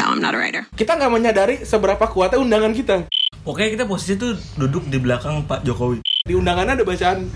No, I'm not a writer. Kita nggak menyadari seberapa kuatnya undangan kita. Oke kita posisi tuh duduk di belakang Pak Jokowi. Di undangannya ada bacaan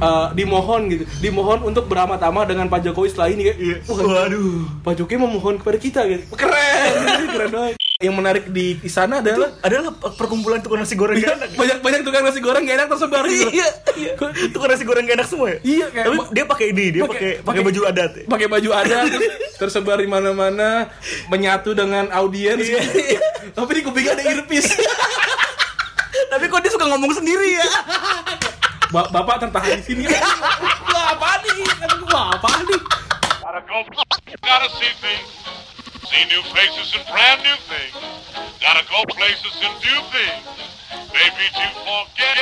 eh, dimohon gitu, dimohon untuk beramat-ama dengan Pak Jokowi setelah ini kayak, wah, Waduh. Pak Jokowi memohon kepada kita gitu. Keren, keren banget. Yang menarik di sana Itu adalah adalah perkumpulan tukang nasi goreng gak enak. banyak banyak tukang nasi goreng gak enak tersebar gitu. Iya, iya. Tukang nasi goreng gak enak semua ya? Iya, kayak- Tapi dia pakai ini, dia Pakai- pakai baju adat. ya? pakai baju adat tersebar di mana-mana menyatu dengan audiens Iya, iya. tapi di kupingnya ada earpiece Tapi kok dia suka ngomong sendiri ya? Ba- bapak tertahan di sini wah apa nih wah apa nih Gotta go. Gotta see things. See new faces and brand new things. Gotta go places and do things. Maybe to forget.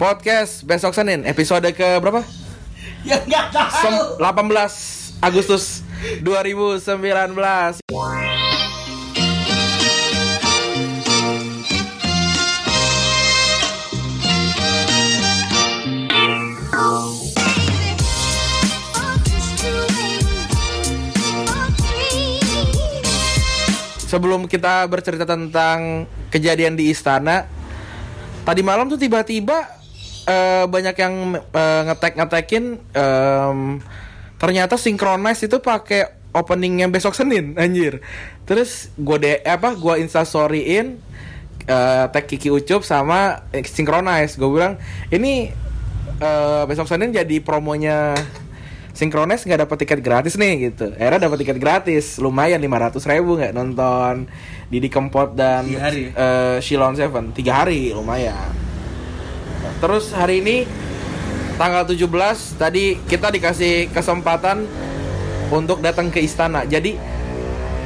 podcast besok Senin episode ke berapa Ya nggak tahu. Sem- 18 Agustus 2019 sebelum kita bercerita tentang kejadian di istana tadi malam tuh tiba-tiba eh, banyak yang eh, ngetek ngetekin em, ternyata synchronize itu pakai openingnya besok Senin anjir. Terus gue de apa gue instastoryin eh, tag Kiki Ucup sama eh, synchronize gue bilang ini eh, besok Senin jadi promonya Synchronize nggak dapat tiket gratis nih gitu. Era dapat tiket gratis, lumayan 500 ribu nggak nonton Didi Kempot dan hari ya? eh, Shilon Seven tiga hari lumayan. Terus hari ini tanggal 17 tadi kita dikasih kesempatan untuk datang ke istana. Jadi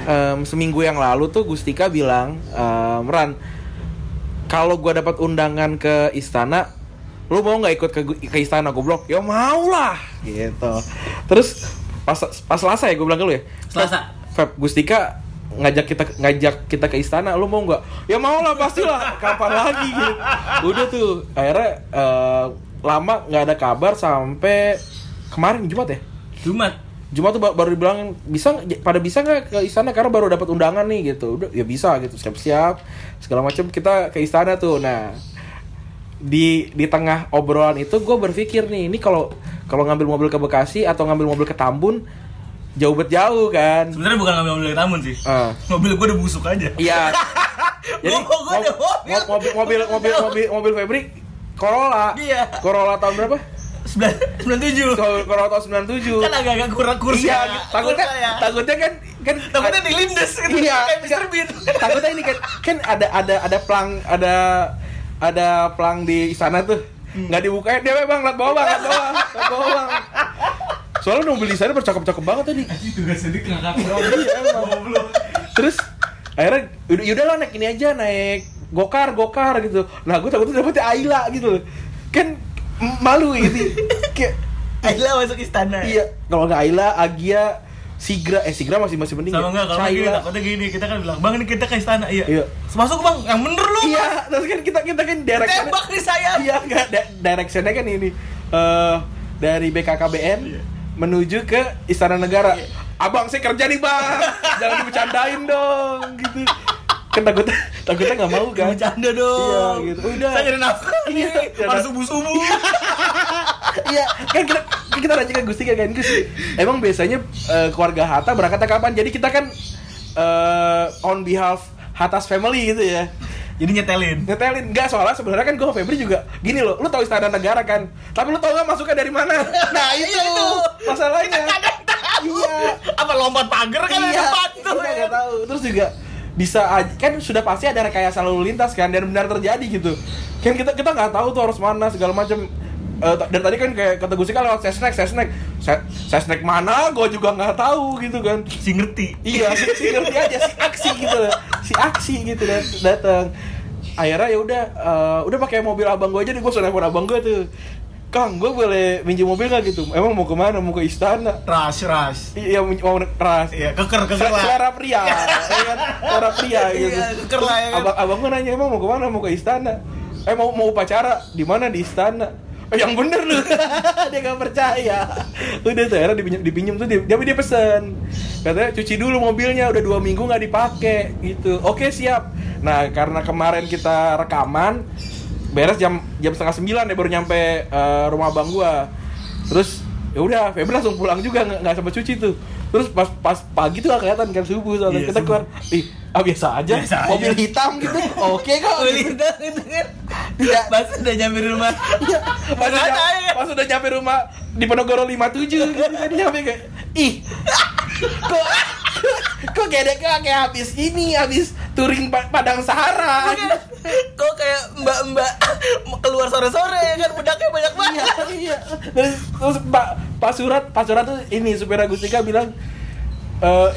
em, seminggu yang lalu tuh Gustika bilang, Ran, kalau gua dapat undangan ke istana, lu mau nggak ikut ke, ke istana? Gue bilang, ya mau lah, gitu. Terus pas pas Selasa ya gue bilang ke lu ya. Selasa. Feb, Gustika ngajak kita ngajak kita ke istana, lu mau nggak? Ya mau lah pastilah. Kapan lagi gitu. Udah tuh, akhirnya eh, lama nggak ada kabar sampai kemarin Jumat ya. Jumat. Jumat tuh ba- baru dibilang bisa pada bisa nggak ke istana karena baru dapat undangan nih gitu. Udah ya bisa gitu siap-siap segala macam kita ke istana tuh. Nah di di tengah obrolan itu gue berpikir nih ini kalau kalau ngambil mobil ke Bekasi atau ngambil mobil ke Tambun jauh bet jauh kan. Sebenarnya bukan ngambil mobil dari tamun sih. Ah. Mobil gue udah busuk aja. Iya. Jadi mobil. mo- mobil mobil mobil mobil mobil Febri Corolla. Iya. Corolla tahun berapa? Sembilan sembilan tujuh. Cor- Corolla tahun 97. Kan agak-agak kurang kursi. Iya, ya. takutnya Kursi ya. takutnya kan kan Takutnya dilindes gitu. Iya. Bean. takutnya ini kan kan ada ada ada pelang ada ada pelang di istana tuh. Hmm. nggak dibukain dia memang liat bawah liat bawah liat bawah soalnya mobil di sana bercakep-cakep banget tadi. Ngakak iya emang. Terus akhirnya udah yaudah lah naik ini aja naik gokar gokar gitu. Nah gue takutnya dapetnya Ayla gitu. Kan malu gitu. Kayak Ayla masuk istana. iya kalau nggak Ayla Agia Sigra eh Sigra masih masih mending Sama enggak kalau gini takutnya gini kita kan bilang bang ini kita ke istana iya. Iya. Masuk bang yang bener lu. Iya, terus kan kita kita kan direction Tembak nih saya. Iya, enggak da- directionnya kan ini eh dari BKKBN Iya. menuju ke Istana Negara. Abang saya kerja nih bang, jangan dibercandain dong, gitu. Kan takutnya takutnya nggak mau kan? Bercanda dong. Iya, gitu. Udah. Saya nyari nafkah Iya, nih. iya. Pas subuh subuh. Iya, kan kita kita nanya ke Gusti kan Gusti. Emang biasanya eh, keluarga Hatta berangkatnya kapan? Jadi kita kan eh, on behalf Hatta's family gitu ya. Jadi nyetelin. ngetelin enggak soalnya sebenarnya kan gue Febri juga gini loh lu tahu istana negara kan tapi lu tahu nggak masuknya dari mana nah itu, Iya, itu. masalahnya iya Apa lompat pagar kan iya nggak tahu terus juga bisa kan sudah pasti ada rekayasa lalu lintas kan dan benar terjadi gitu kan kita kita nggak tahu tuh harus mana segala macam Eh, t- dari tadi kan kayak kata Gusti kan lewat sesnek sesnek Se- sesnek mana gue juga nggak tahu gitu kan Si ngerti. iya si, si ngerti aja si aksi gitu si aksi gitu dat datang akhirnya ya udah eh, udah pakai mobil abang gue aja deh gue sudah nelfon abang gue tuh Kang, gue boleh minjem mobil gak gitu? Emang mau ke mana? Mau ke istana? Ras ras. Iya, mau ras. Iya, keker keker lah. selera pria, ya kan? Selera pria gitu. Iya, keker lah, ya kan? Abang, abang gue nanya emang mau ke mana? Mau ke istana? Eh mau mau upacara di mana di istana? Yang bener lu. Dia nggak percaya. Udah tuh akhirnya dipinjem, dipinjem tuh dia, dia, dia pesen. Katanya cuci dulu mobilnya udah dua minggu nggak dipakai gitu. Oke siap. Nah karena kemarin kita rekaman beres jam jam setengah sembilan ya baru nyampe eh, rumah abang gua. Terus ya udah Febri langsung pulang juga nggak sempat cuci tuh. Terus pas pas pagi tuh nggak kelihatan kan subuh soalnya. Iya, kita subuh. keluar ih ah biasa aja Biasa aja. mobil hitam gitu. Oke kok Beli itu itu kan. Iya. Pas udah nyampe rumah. pas udah, pas udah nyampe rumah di Penogoro 57 gitu kan nyampe kayak ih kok kok kayak kayak habis ini habis touring Pa- Padang Sahara. Kok kayak mbak-mbak keluar sore-sore kan bedaknya banyak iya banget. iya terus terus Pak Pak Surat Pak Surat tuh ini supir Agustika bilang eh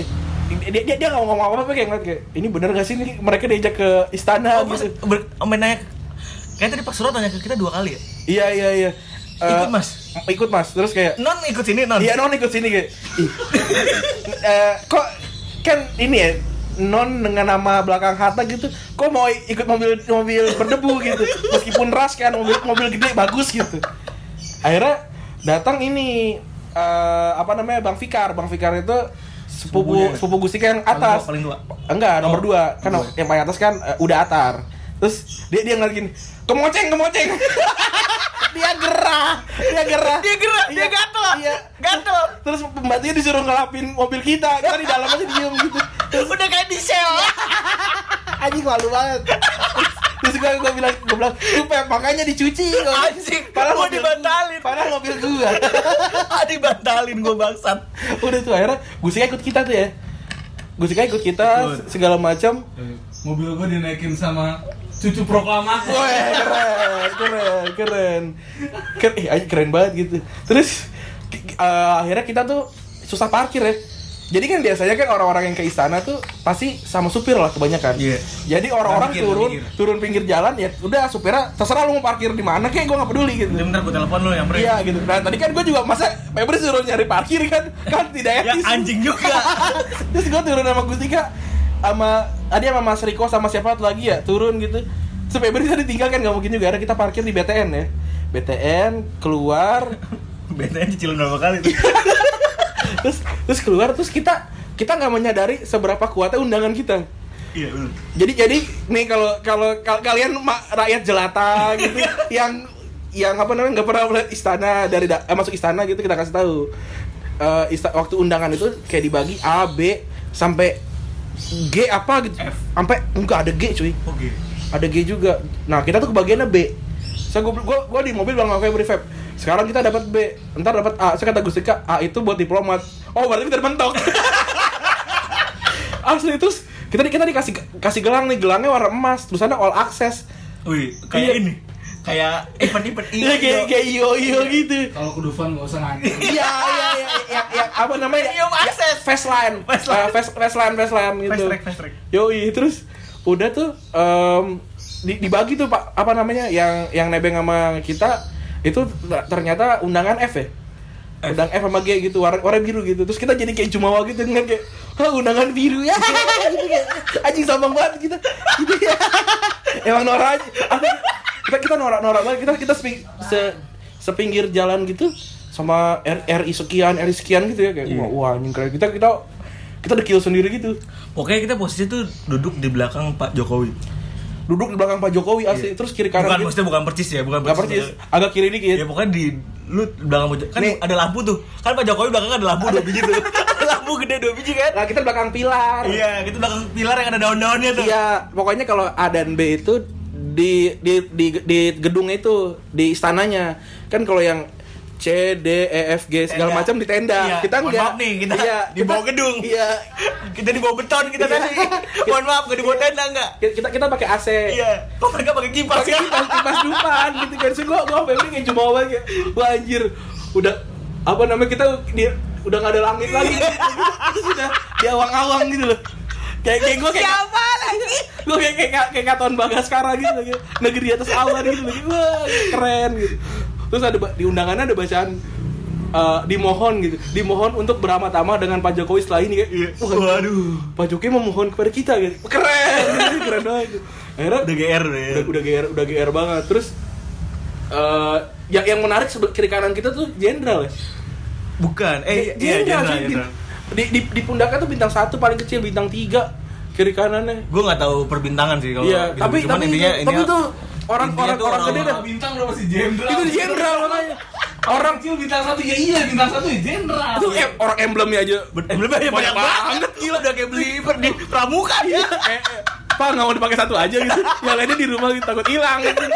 dia dia dia nggak ngomong apa apa kayak ngeliat kayak ini bener gak sih ini mereka diajak ke istana Oh, gitu ber- main nanya Kayak tadi Pak Surat nanya ke kita dua kali ya. iya iya iya Eh, Ikut, Mas. ikut mas terus kayak Non ikut sini non. Iya non ikut sini kayak ih. Eh, kok kan ini ya non dengan nama belakang Hatta gitu kok mau ikut mobil mobil berdebu gitu meskipun ras kan mobil mobil gede bagus gitu akhirnya datang ini eh, apa namanya Bang Fikar Bang Fikar itu sepupu sepupu Gustika yang atas Paling tua, enggak nomor Oh, dua kan dua. yang paling atas kan eh, udah atar terus dia dia ngeliat gini kemoceng kemoceng. Dia gerah dia gerah. Dia gerah, dia Iya, gatel. iya. Gatel. terus pembantunya disuruh ngelapin mobil kita. Kita di dalam aja diem gitu. Terus Udah kayak di sel. anjing malu banget. Terus gue gue bilang gue bilang lu Pep, makanya dicuci. Anjing, mobil dibatalin. gua- padahal mobil gua. Ah dibatalin gue bangsat. udah tuh akhirnya Gusika ikut kita tuh ya. Gusika ikut kita segala macam. Mobil gue dinaikin sama cucu proklamator Wah keren, keren, keren, keren, eh, keren banget gitu. Terus eh, akhirnya kita tuh susah parkir ya. Jadi kan biasanya kan orang-orang yang ke istana tuh pasti sama supir lah kebanyakan. Iya. Jadi orang-orang mikir, turun mikir. turun pinggir jalan ya udah supirnya terserah lu mau parkir di mana kayak gue nggak peduli gitu. Bentar gue telepon lu yang Iya gitu. Nah tadi kan gue juga masa Febri suruh nyari parkir kan kan tidak Ya etis. anjing juga. Terus gue turun sama Gustika sama tadi sama Mas Riko sama siapa lagi ya turun gitu. Terus Febri tadi tinggal kan nggak mungkin juga. Ada kita parkir di BTN ya. BTN keluar BTN cicilan berapa kali tuh? terus terus keluar terus kita kita nggak menyadari seberapa kuatnya undangan kita. Iya bener. Jadi jadi nih kalau kalau kal- kalian rakyat jelata gitu yang yang apa namanya nggak pernah melihat istana dari da- eh, masuk istana gitu kita kasih tahu Eh, ista- waktu undangan itu kayak dibagi A B sampai G apa gitu. F. sampai enggak ada G cuy. Oke. ada G juga. Nah kita tuh kebagiannya B. Saya gua, gua, gua di mobil bilang Febri Feb sekarang kita dapat B. Ntar dapat A. Saya kata Gustika A itu buat diplomat. Oh berarti kita mentok asli terus kita kita dikasih kasih gelang nih. Gelangnya warna emas tulisannya all access. Wih, kayak Iya. ini. Kayak event-event Iya kayak kayak iyo iyo gitu kalau ke Dufan gak usah nanya Iya iya iya iya ya, apa namanya? Premium Ya. Fastline. Fastline. Eh, fast Fastline Fastline gitu. Fast track, fast track. Yoi, terus udah tuh em, di- dibagi tuh Pak apa namanya yang yang nebeng sama kita itu ter- ternyata undangan F ya. F. Undang F sama G gitu, warna, warna biru gitu. Terus kita jadi kayak jumawa gitu kan kayak Hah, undangan biru ya. gitu kayak anjing sombong banget gitu. Gitu ya. Emang norak aja. Kita kita norak-norak banget. Kita kita sepi- se, sepinggir jalan gitu sama R- RI sekian, RI sekian gitu ya kayak Iya. wah, wah anjing keren. Kita kita kita dekil sendiri gitu. Pokoknya kita posisi tuh duduk di belakang Pak Jokowi. Duduk di belakang Pak Jokowi asli terus kiri kanan bukan, gitu. maksudnya bukan percis ya, bukan persis, agak kiri dikit. Ya pokoknya di lu belakang Pak kan Nih. ada lampu tuh. Kan Pak Jokowi belakang ada lampu dua biji tuh. Lampu gede dua biji kan? Nah, kita belakang pilar. Iya, kita belakang pilar yang ada daun-daunnya tuh. Iya, pokoknya kalau A dan B itu di di di di gedung itu di istananya. Kan kalau yang C, D, E, F, G segala macam di tenda. Iya, Kita mohon enggak. maaf nih, kita Iya, di bawah gedung. Iya. Kita di bawah beton kita Iya. tadi. Mohon maaf, gak di bawah tenda enggak? Kita kita, kita pakai AC. Iya. Kok mereka pakai kipas Pakai kipas kipas depan gitu kan. So, gua gua Febri kayak cuma banget Wah anjir. Udah apa namanya kita di, udah gak ada langit lagi. Terus udah di awang-awang gitu loh. Kayak kayak gua kayak Siapa lagi? gue kayak kayak kayak katon Bagaskara gitu lagi negeri di atas awan gitu lagi wah keren gitu terus ada di undangannya ada bacaan eh, dimohon gitu dimohon untuk beramat-ama dengan Pak Jokowi setelah ini kayak Iya. wah, Waduh. Pak Jokowi memohon kepada kita gitu keren gitu, keren banget gitu. akhirnya Udah GR udah ya. udah udah GR udah GR banget terus eh yang yang menarik kiri kanan kita tuh jenderal ya. Bukan. Eh, iya, jenderal, jenderal. Di, di, di pundaknya tuh bintang satu paling kecil bintang tiga kiri kanannya. Gue nggak tahu perbintangan sih kalau Iya, gitu. tapi Cuman tapi intinya, tapi intinya tuh orang intinya orang tuh orang gede dah. bintang udah masih jenderal Itu jenderal makanya. Orang kecil bintang satu ya iya bintang satu ya jenderal itu em- orang emblemnya aja. emblemnya ya banyak banget gila udah kayak beli per- di pramuka ya. eh, eh, Pak nggak mau dipakai satu aja gitu. Yang lainnya di rumah gitu takut hilang. Gitu.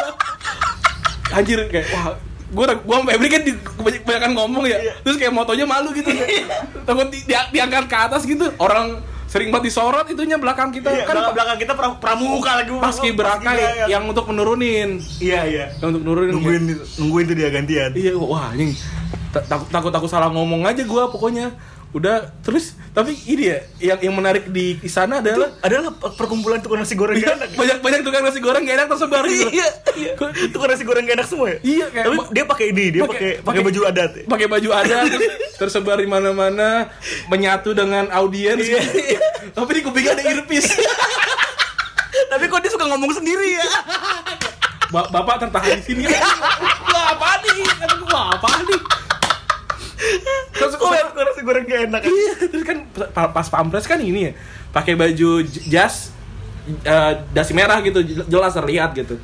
Anjir kayak wah gue gue sama Febri kan di, kebanyak- kebanyakan ngomong ya. Terus kayak motonya malu gitu. Takut di, di- diangkat ke atas gitu. Orang sering banget disorot itunya belakang kita. Iya, kan belakang, belakang kita pra- pramuka lagi. pas kiberaka Paskibraka. yang untuk menurunin. Iya, iya. yang untuk nurunin Nungguin nungguin tuh dia gantian. iya wah anjing. Ta- takut takut aku salah ngomong aja gua pokoknya udah terus tapi ini ya yang yang menarik di sana adalah Adalah perkumpulan tukang nasi goreng Iya, gak enak. banyak banyak tukang nasi goreng gak enak tersebar gitu Iya, iya. Tukang nasi goreng gak enak semua ya? Iya, kayak Tapi dia pakai ini, dia pakai pakai baju adat. ya? pakai baju adat tersebar di mana-mana menyatu dengan audiens Iya, iya. tapi di kupingnya ada earpiece Tapi kok dia suka ngomong sendiri ya? Ba- bapak tertahan di sini wah apa nih wah apa nih terus Kok liat tukang nasi goreng gak enak? Iya, terus kan pa- pas pampres kan ini ya, pakai baju jas eh, dasi merah gitu, jelas terlihat gitu.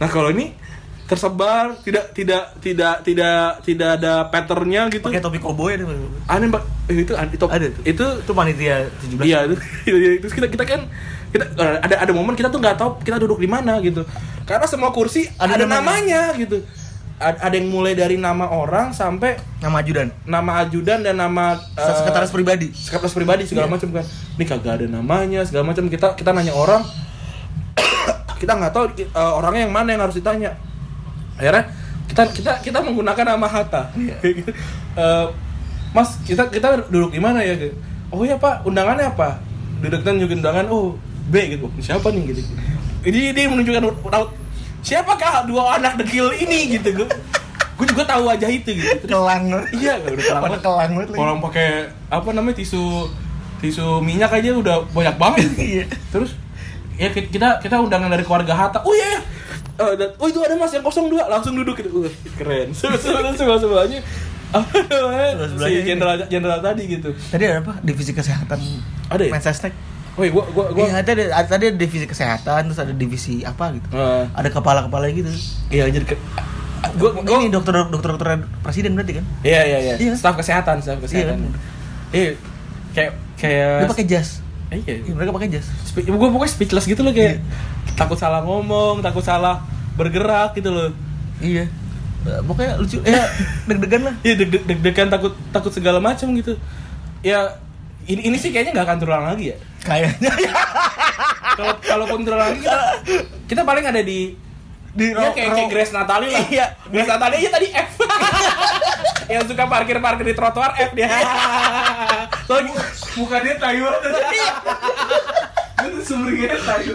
Nah kalau ini tersebar, tidak tidak tidak tidak tidak ada patternnya gitu. Pakai topi koboi ada. Aneh mbak, Eh, itu itu Ada tuh. itu Itu panitia 17. Iya, itu, terus kita kita kan kita eh, ada ada momen kita tuh nggak tahu kita duduk di mana gitu. Karena semua kursi ada, Ada namanya. gitu. Ada yang mulai dari nama orang sampai Nama ajudan. nama ajudan dan nama eh, Sekretaris pribadi. sekretaris pribadi segala Iya. macam kan ini kagak ada namanya segala macam kita kita nanya orang kita nggak tahu uh, orangnya yang mana yang harus ditanya akhirnya kita kita kita menggunakan nama Hatta Iya. Gitu. Eh, mas kita kita duduk di mana ya gitu. oh ya pak undangannya apa duduk juga undangan oh B gitu siapa nih gitu ini dia menunjukkan siapakah dua anak dekil ini gitu gue gue juga tahu wajah itu gitu Kelang. Iya, udah kelang kelang banget lagi. Orang pakai apa namanya tisu tisu minyak aja udah banyak banget. Iya. Terus ya ki- kita kita undangan dari keluarga Hatta. Oh iya. ya. Eh, dan- oh itu ada mas yang 02 langsung duduk gitu. Uh, keren. Sebelah sebelah sebelahnya apa namanya? Sebelah Si jenderal jenderal tadi gitu. Tadi ada apa? Divisi kesehatan. Ada ya? Mensesnek. Oh iya, gua gua gua Iya, tadi ada, tadi ada divisi kesehatan, terus ada divisi apa gitu. Eh, Ada kepala-kepala gitu. iya jadi ke, gua gua Ini dokter dokter dokter presiden berarti kan? Iya iya iya. Iya. Staf kesehatan, staf kesehatan. kan? Iya. Kayak kayak Dia pakai jas. Iya. Iya, mereka pakai jas. Spe- gue pokoknya speechless gitu loh kayak takut salah ngomong, takut salah bergerak gitu loh. Iya. Eh, Pokoknya lucu. Ya, deg-degan lah. Iya deg deg deg-degan takut takut segala macam gitu. Ya ini ini sih kayaknya nggak akan terulang lagi ya. Kayaknya ya. Kalau kalaupun terulang lagi kita, kita paling ada di Di ya kayak, kayak Grace Natali lah. Iya. Grace Natali aja tadi F. yang suka parkir parkir di trotoar F dia. Soalnya bukannya Taiwan itu sumbernya Taiwan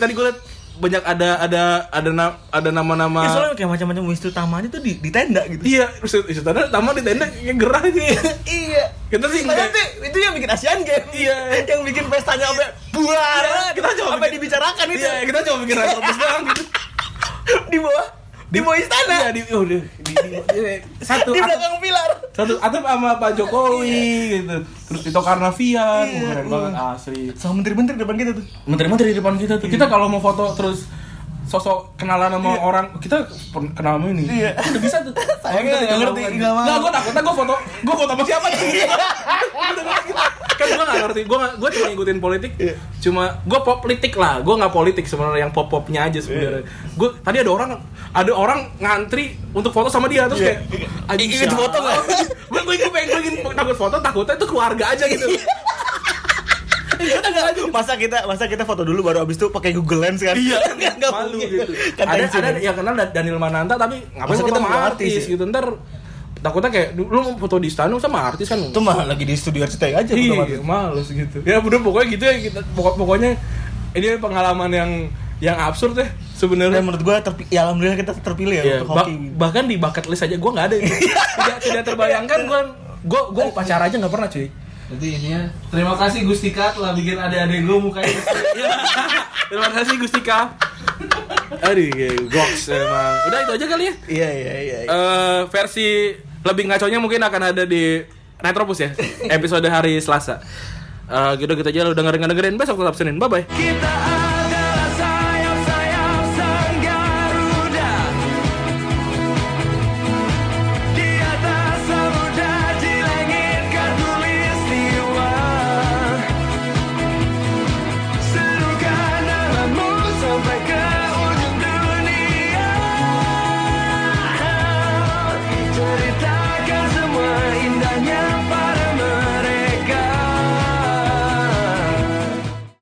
tadi gue liat banyak ada ada ada na- ada nama-nama Ya, soalnya kayak macam-macam wisnu tamanya tuh di, di tenda gitu. Iya, terus itu tadi taman di tenda kayak gerah gitu. iya. Kita sih enggak. itu, yang bikin Asian Games. Iya. Yang bikin pestanya sampai buar. Iya, kita coba sampai dibicarakan itu. Iya, kita coba bikin retropus doang gitu. Di bawah istana. Iya, di, oh, di, di, di- di- satu di atap, belakang pilar. satu atap sama Pak Jokowi gitu. Terus Tito Karnavian, Iya, keren iya. banget asli. Sama menteri-menteri depan kita tuh. Menteri-menteri depan kita tuh. Kita kalau mau foto terus sosok kenalan sama orang. Kita kenal sama ini. Iya. udah bisa tuh. Saya nggak ngerti, nggak mau. nggak gue takutnya gue foto. Gue foto sama siapa nih kan gue nggak ngerti. Gue gue cuma ngikutin politik. Iya. cuma gue pop politik lah. Gue nggak politik sebenarnya. Yang pop popnya aja sebenarnya. Gue tadi ada orang ada orang ngantri untuk foto sama dia. Terus Iya. kayak I- anjing ikut foto nggak? gue gue pengen gue ingin takut foto. Takutnya itu keluarga aja gitu masa kita masa kita foto dulu baru abis itu pakai Google Lens kan? Iya, Nggak- malu mungkin. gitu. Kan ada ada kan? yang kenal Da- Daniel Mananta tapi ngapain foto kita sama foto artis, artis? gitu ntar takutnya kayak lu mau foto di istana sama artis kan Itu mah lagi di studio RCTI aja iya males gitu ya udah pokoknya gitu ya kita pokok pokoknya ini pengalaman yang yang absurd ya sebenarnya menurut gua terpi- ya alhamdulillah kita terpilih ya Ya, untuk ba- hoki. bahkan di bucket list aja gue nggak ada itu. tidak tidak terbayangkan gue gue gue upacara aja nggak pernah cuy jadi ini ya terima kasih Gustika telah bikin adik-adik gue mukanya terima kasih Gustika Aduh, goks emang. Udah itu aja kali ya. Iya iya iya. iya. Eh versi lebih ngaconya mungkin akan ada di Retropus ya. Episode hari Selasa. Eh gitu gitu aja lu dengerin dengerin besok tetap Senin. Bye bye. Kita